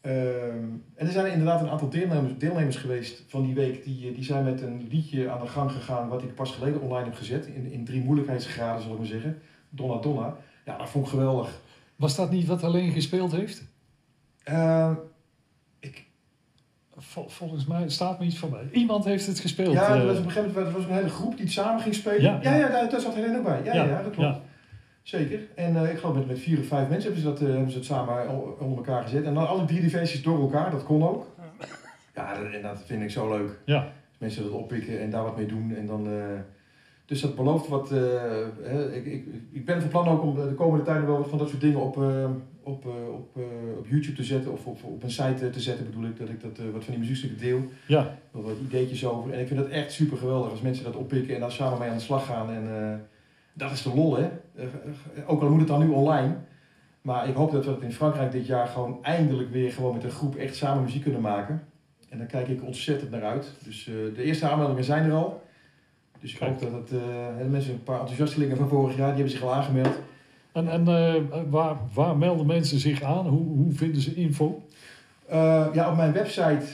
ehm, en er zijn inderdaad een aantal deelnemers, deelnemers geweest van die week. Die, eh, die zijn met een liedje aan de gang gegaan wat ik pas geleden online heb gezet. In, in drie moeilijkheidsgraden zal ik maar zeggen. Donna Donna. Ja, dat vond ik geweldig. Was dat niet wat alleen gespeeld heeft? Ehm, ik, Vol- volgens mij staat me iets voorbij. Iemand heeft het gespeeld. ja, er eh, was op een gegeven moment was een hele groep die het samen ging spelen. Ja, Ja, ja. ja, daar, daar zat Helene ook bij. Ja, ja, dat klopt. ja. Zeker. En eh, ik geloof met, met vier of vijf mensen hebben ze, dat, eh, hebben ze het samen o- onder elkaar gezet. En dan alle drie die versies door elkaar, dat kon ook. Ja, dat, en dat vind ik zo leuk. Ja. Als mensen dat oppikken en daar wat mee doen. En dan, eh, dus dat belooft wat. eh, hè, ik, ik, ik ben van plan ook om de komende tijd nog wel wat van dat soort dingen op, eh, op, eh, op, eh, op YouTube te zetten. Of op, op een site eh, te zetten bedoel ik. Dat ik dat, eh, wat van die muziekstukken deel. Ja, wat ideetjes over. En ik vind dat echt super geweldig als mensen dat oppikken en daar samen mee aan de slag gaan. En eh, dat is de lol, hè? Ook al moet het dan nu online. Maar ik hoop dat we het in Frankrijk dit jaar gewoon eindelijk weer gewoon met een groep echt samen muziek kunnen maken. En daar kijk ik ontzettend naar uit. Dus eh, de eerste aanmeldingen zijn er al. Dus ik Kijk. hoop dat het, eh, mensen, een paar enthousiastelingen van vorig jaar, die hebben zich al aangemeld. en, en eh, waar, waar melden mensen zich aan? Hoe, hoe vinden ze info? Ja, op mijn website,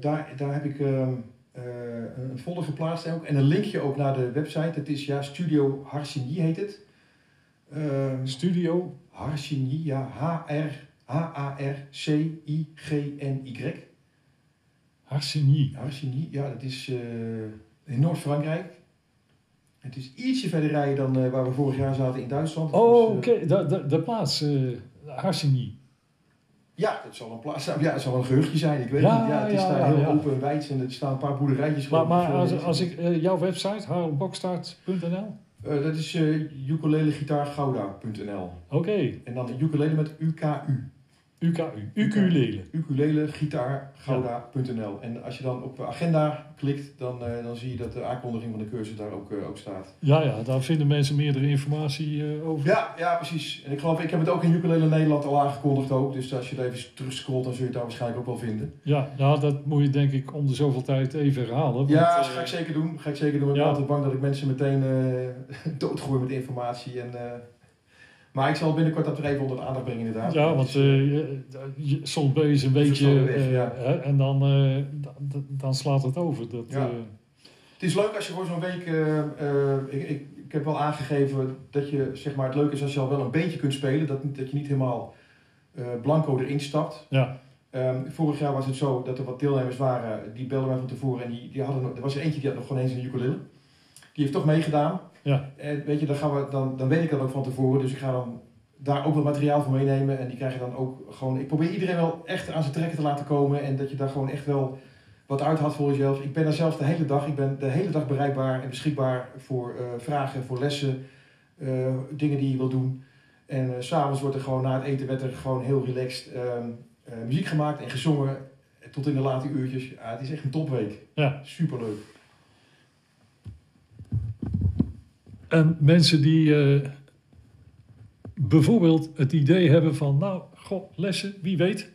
daar, daar heb ik ehm, eh, een folder geplaatst ook. En een linkje ook naar de website. Het is ja, Studio Harsigny heet het. Ehm Studio? Harsigny, ja, H-R-H-A-R-C-I-G-N-Y. Harsigny. Harsigny, ja, dat is eh, in Noord-Frankrijk. Het is ietsje verder rijden dan eh, waar we vorig jaar zaten in Duitsland. Oh, eh, oké. De, de, de plaats. eh Harsigny. Ja, het zal een plaats [laughs] zijn. Ja, het zal een gehuchtje zijn. Ik weet Ja, niet. Ja, het is ja, daar heel open en wijd en er staan een paar boerderijtjes. Maar, maar als, als ik eh, jouw website, haroldbokstart.nl. Eh, dat is uh, ukulelegitaargouda.nl Oké, En dan ukulele met UKU. UKU. Ukulele. Ukulelegitaargouda.nl En als je dan op agenda klikt, dan, eh, dan zie je dat de aankondiging van de cursus daar ook, eh, ook staat. Ja, ja, daar vinden mensen meerdere informatie eh, over. Ja, ja, precies. En ik geloof, ik heb het ook in Ukulele Nederland al aangekondigd ook. Dus als je er even terugscrollt, dan zul je het daar waarschijnlijk ook wel vinden. Ja, nou, dat moet je denk ik om de zoveel tijd even herhalen. want, Ja, dat ga ik zeker doen. Ga ik zeker doen. Ik ben Ja. altijd bang dat ik mensen meteen [laughs] doodgooi met informatie. En, maar ik zal binnenkort dat er even onder de aandacht brengen inderdaad. Ja, want is, soms ben je ze een is beetje... weg, eh, ja. en dan, eh, dan, dan slaat het over. Dat, Ja. eh, Het is leuk als je voor zo'n week. ik, ik, ik heb wel aangegeven dat je, zeg maar, het leuke is als je al wel een beetje kunt spelen. Dat, dat je niet helemaal blanco erin stapt. Ja, Ehm, vorig jaar was het zo dat er wat deelnemers waren, die belden mij van tevoren en die, die hadden, er was er eentje die had nog gewoon eens een ukulele. Die heeft toch meegedaan. Ja. En weet je, dan, gaan we, dan, dan weet ik dat ook van tevoren, dus ik ga dan daar ook wat materiaal voor meenemen en die krijgen dan ook gewoon, ik probeer iedereen wel echt aan zijn trekken te laten komen en dat je daar gewoon echt wel wat uit had voor jezelf. Ik ben daar zelf de hele dag, ik ben de hele dag bereikbaar en beschikbaar voor eh, vragen, voor lessen, eh, dingen die je wil doen. En s s'avonds wordt er gewoon na het eten werd er gewoon heel relaxed ehm, eh, muziek gemaakt en gezongen tot in de late uurtjes. Ja, het is echt een topweek. Ja. Superleuk. En mensen die eh, bijvoorbeeld het idee hebben van, nou, goh, lessen, wie weet.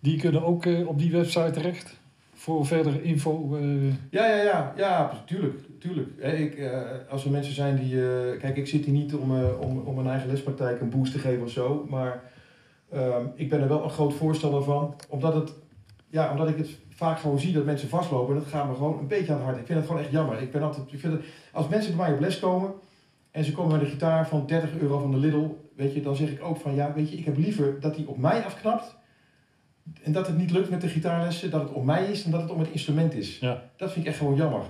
Die kunnen ook eh, op die website terecht voor verdere info. eh, Ja, ja, ja, ja, tuurlijk. tuurlijk. Ik, als er mensen zijn die. kijk, ik zit hier niet om, om, om mijn eigen lespraktijk een boost te geven of zo. Maar ehm, ik ben er wel een groot voorstander van. Omdat, het, ja, omdat ik het vaak gewoon zie dat mensen vastlopen. En dat gaat me gewoon een beetje aan het hart. Ik vind het gewoon echt jammer. Ik ben altijd, ik vind als mensen bij mij op les komen. En ze komen met een gitaar van 30 euro van de Lidl. Weet je, dan zeg ik ook van ja, weet je, ik heb liever dat die op mij afknapt. En dat het niet lukt met de gitaarlessen, dat het om mij is en dat het om het instrument is. Ja. Dat vind ik echt gewoon jammer.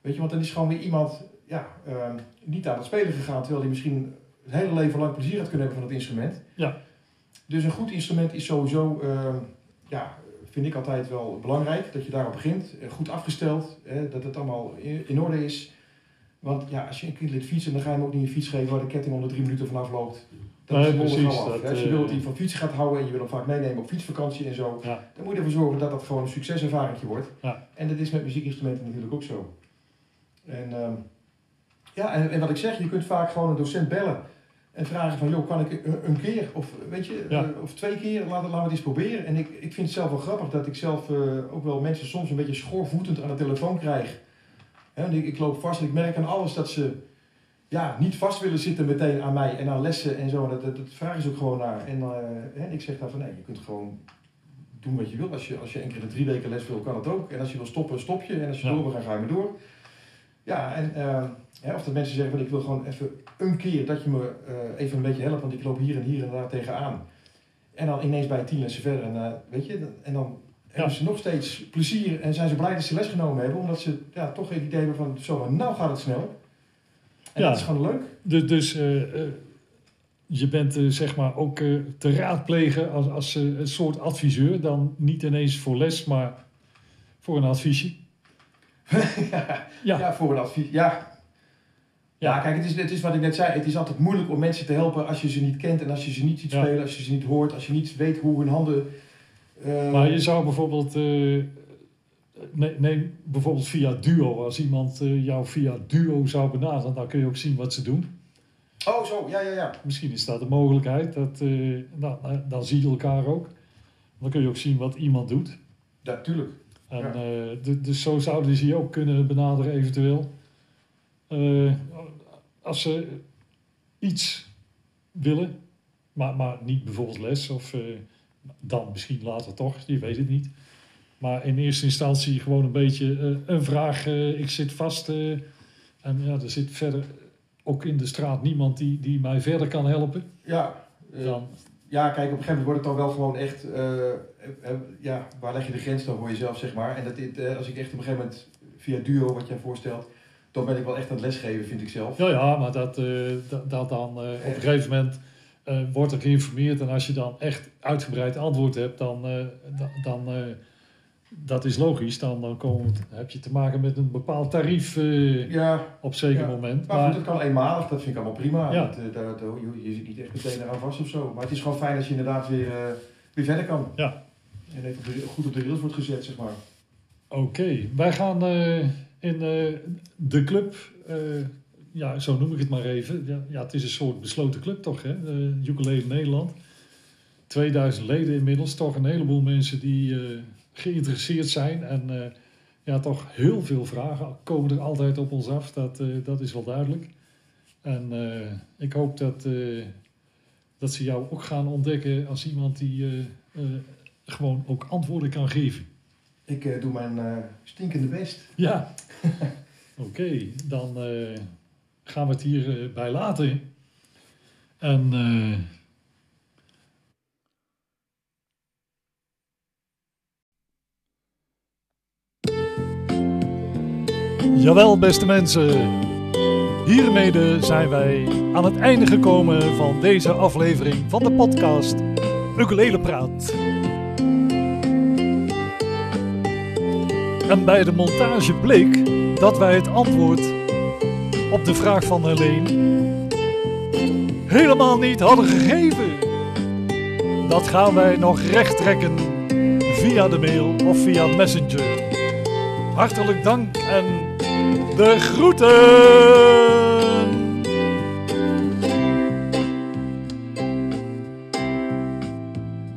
Weet je, want dan is gewoon weer iemand ja, ehm, niet aan het spelen gegaan, terwijl hij misschien het hele leven lang plezier had kunnen hebben van het instrument. Ja. Dus een goed instrument is sowieso, ehm, ja, vind ik altijd wel belangrijk, dat je daarop begint. Eh, Goed afgesteld, hè, dat het allemaal in, orde is. Want ja, als je een kind liet fietsen, dan ga je hem ook niet een fiets geven waar de ketting onder drie minuten vanaf loopt. Dat Nee, is precies, af. dat. Als je eh, wil dat hij van fietsen gaat houden en je wil hem vaak meenemen op fietsvakantie en zo, Ja. dan moet je ervoor zorgen dat dat gewoon een succeservaring wordt. Ja. En dat is met muziekinstrumenten natuurlijk ook zo. En, ehm, ja, en, en wat ik zeg, je kunt vaak gewoon een docent bellen en vragen van, joh, kan ik een, een keer of weet je, Ja. eh, of twee keer, laten, laten we het eens proberen. En ik, ik vind het zelf wel grappig dat ik zelf eh, ook wel mensen soms een beetje schoorvoetend aan de telefoon krijg. Hè, want ik, ik loop vast en ik merk aan alles dat ze ja, niet vast willen zitten meteen aan mij en aan lessen en zo. Dat, dat, dat vragen ze ook gewoon naar. En, eh, ik zeg dan van, nee, je kunt gewoon doen wat je wil. Als je, als je één keer de drie weken les wil, kan het ook. En als je wil stoppen, stop je. En als je Ja. door wil gaan, ga je maar door. Ja, en eh, of dat mensen zeggen, van, ik wil gewoon even een keer dat je me eh, even een beetje helpt, want ik loop hier en hier en daar tegenaan. En dan ineens bij tien lessen verder. En, eh, weet je, en dan hebben ze nog steeds plezier en zijn ze blij dat ze les genomen hebben, omdat ze ja, toch het idee hebben van, zo, nou gaat het snel. En Ja. dat is gewoon leuk. Dus, dus je bent zeg maar ook te raadplegen als, als een soort adviseur. Dan niet ineens voor les, maar voor een adviesje. Ja. [laughs] Ja. voor een advies. Ja. Ja, kijk, het is, het is wat ik net zei. Het is altijd moeilijk om mensen te helpen als je ze niet kent en als je ze niet ziet spelen, als je ze niet hoort, als je niet weet hoe hun handen. eh, Maar je zou bijvoorbeeld, eh, nee, nee, bijvoorbeeld via Duo, als iemand eh, jou via Duo zou benaderen, dan kun je ook zien wat ze doen. Oh, zo, ja, ja, ja. Misschien is dat een mogelijkheid, dat, nou, dan zie je elkaar ook. Dan kun je ook zien wat iemand doet. Natuurlijk. En, Ja. eh, du- dus zo zouden ze je ook kunnen benaderen eventueel. Eh, als ze iets willen, maar, maar niet bijvoorbeeld les of eh, dan misschien later toch, je weet het niet. Maar in eerste instantie gewoon een beetje een vraag. ik zit vast en ja, er zit verder ook in de straat niemand die, die mij verder kan helpen. Ja. Dan, ja, kijk, op een gegeven moment wordt het dan wel gewoon echt. eh, eh, eh, ja, waar leg je de grens dan voor jezelf, zeg maar. En dat als ik echt op een gegeven moment via duo, wat jij voorstelt, dan ben ik wel echt aan het lesgeven, vind ik zelf. Ja, ja, maar dat, dat, dat dan op een gegeven moment wordt er geïnformeerd. En als je dan echt uitgebreid antwoord hebt, dan, da- dan dat is logisch. Dan, dan heb je te maken met een bepaald tarief eh, Ja, op zeker Ja. moment. Maar goed, het kan eenmalig, dat vind ik allemaal prima. Ja. Dat, eh, daar- je, je zit niet echt meteen eraan vast of zo. Maar het is gewoon fijn als je inderdaad weer, eh, weer verder kan. Ja. En even op de- goed op de rails wordt gezet, zeg maar. Oké, wij gaan in de club, ja, zo noem ik het maar even. Ja, ja, het is een soort besloten club toch, hè? Uh, Ukulele Nederland. 2000 leden inmiddels, toch een heleboel mensen die geïnteresseerd zijn. En eh, ja, toch heel veel vragen komen er altijd op ons af, dat, eh, dat is wel duidelijk. En eh, ik hoop dat, dat ze jou ook gaan ontdekken als iemand die gewoon ook antwoorden kan geven. Ik doe mijn stinkende best. Ja. [laughs] Oké, dan gaan we het hierbij bij laten. En Jawel, beste mensen. Hiermee zijn wij aan het einde gekomen van deze aflevering van de podcast Ukulele Praat. En bij de montage bleek dat wij het antwoord op de vraag van Helene helemaal niet hadden gegeven. Dat gaan wij nog recht trekken via de mail of via Messenger. Hartelijk dank en de groeten!